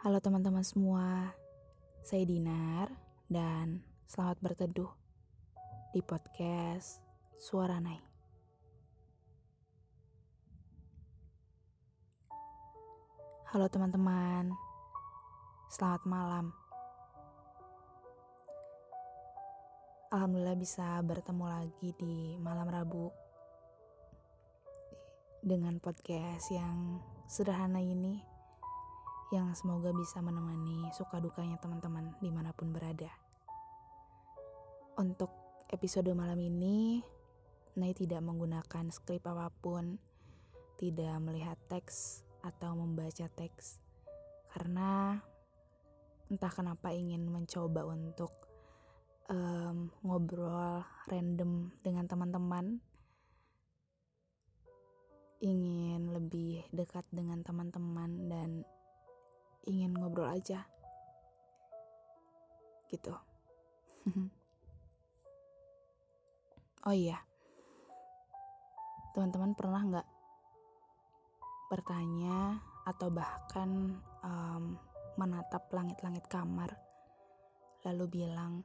Halo teman-teman semua, saya Dinar dan selamat berteduh di podcast Suara Nai. Halo teman-teman, selamat malam. Alhamdulillah bisa bertemu lagi di malam Rabu dengan podcast yang sederhana ini yang semoga bisa menemani suka dukanya teman-teman di mana pun berada. Untuk episode malam ini, Nay tidak menggunakan skrip apa pun, tidak melihat teks atau membaca teks, karena entah kenapa ingin mencoba untuk um, ngobrol random dengan teman-teman, ingin lebih dekat dengan teman-teman dan ingin ngobrol aja. Gitu. Oh iya. Teman-teman pernah nggak bertanya atau bahkan um, menatap langit-langit kamar lalu bilang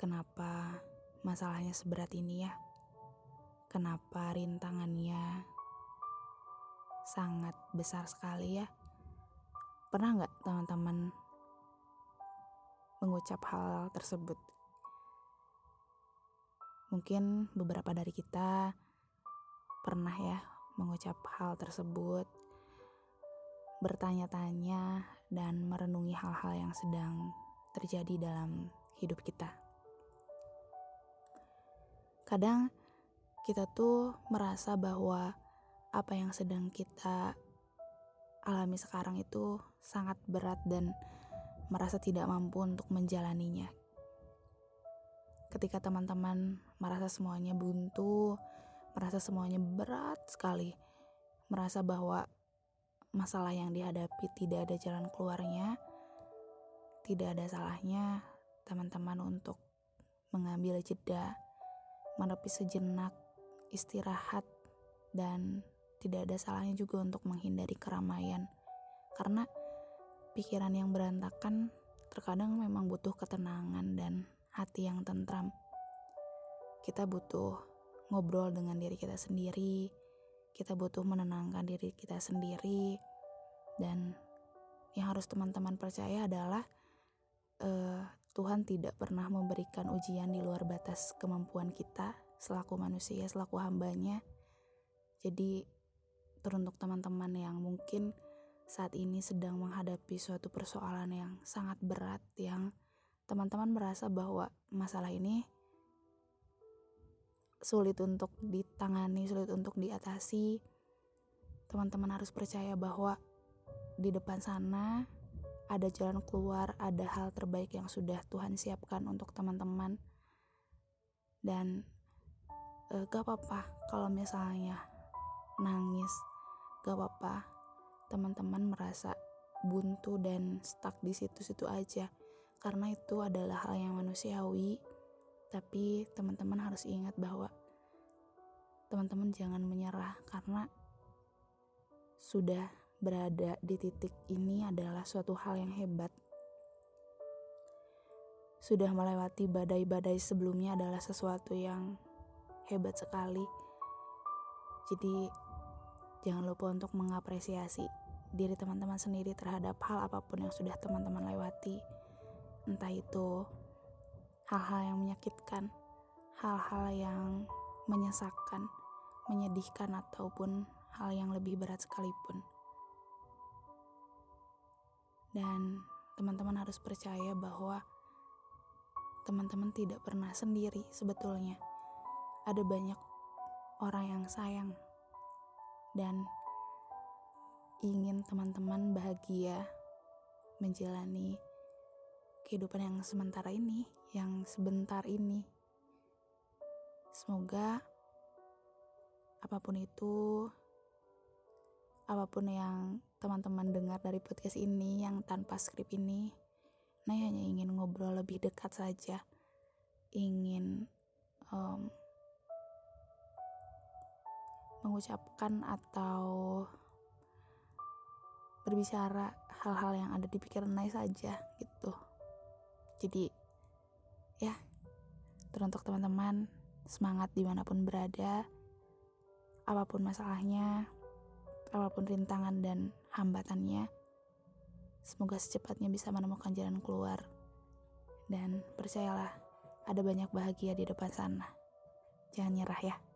kenapa masalahnya seberat ini ya? Kenapa rintangannya sangat besar sekali ya Pernah nggak teman-teman mengucap hal tersebut? Mungkin beberapa dari kita pernah ya mengucap hal tersebut, bertanya-tanya dan merenungi hal-hal yang sedang terjadi dalam hidup kita. Kadang kita tuh merasa bahwa apa yang sedang kita alami sekarang itu sangat berat dan merasa tidak mampu untuk menjalaninya. Ketika teman-teman merasa semuanya buntu, merasa semuanya berat sekali, merasa bahwa masalah yang dihadapi tidak ada jalan keluarnya, tidak ada salahnya teman-teman untuk mengambil jeda, menepi sejenak, istirahat, dan tidak ada salahnya juga untuk menghindari keramaian. Karena pikiran yang berantakan terkadang memang butuh ketenangan dan hati yang tentram. Kita butuh ngobrol dengan diri kita sendiri, kita butuh menenangkan diri kita sendiri, dan yang harus teman-teman percaya adalah uh, Tuhan tidak pernah memberikan ujian di luar batas kemampuan kita selaku manusia, selaku hambanya. Jadi teruntuk teman-teman yang mungkin saat ini sedang menghadapi suatu persoalan yang sangat berat yang teman-teman merasa bahwa masalah ini sulit untuk ditangani, sulit untuk diatasi. Teman-teman harus percaya bahwa di depan sana ada jalan keluar, ada hal terbaik yang sudah Tuhan siapkan untuk teman-teman. Dan e, gak apa-apa kalau misalnya nangis, gak apa-apa. Teman-teman merasa buntu dan stuck di situ-situ aja. Karena itu adalah hal yang manusiawi. Tapi teman-teman harus ingat bahwa teman-teman jangan menyerah. Karena sudah berada di titik ini adalah suatu hal yang hebat. Sudah melewati badai-badai sebelumnya adalah sesuatu yang hebat sekali. Jadi Jangan lupa untuk mengapresiasi diri teman-teman sendiri terhadap hal apa pun yang sudah teman-teman lewati. Entah itu hal-hal yang menyakitkan, hal-hal yang menyesakan, menyedihkan ataupun hal yang lebih berat sekalipun. Dan teman-teman harus percaya bahwa teman-teman tidak pernah sendiri sebetulnya. Ada banyak orang yang sayang dan ingin teman-teman bahagia menjalani kehidupan yang sementara ini, yang sebentar ini. Semoga apa pun itu, apa pun yang teman-teman dengar dari podcast ini yang tanpa skrip ini, Nah hanya ingin ngobrol lebih dekat saja, ingin um, mengucapkan atau berbicara hal-hal yang ada di pikiran Nai saja gitu. Jadi ya teruntuk teman-teman semangat di mana pun berada apa pun masalahnya apa pun rintangan dan hambatannya semoga secepatnya bisa menemukan jalan keluar. Dan percayalah ada banyak bahagia di depan sana. Jangan nyerah ya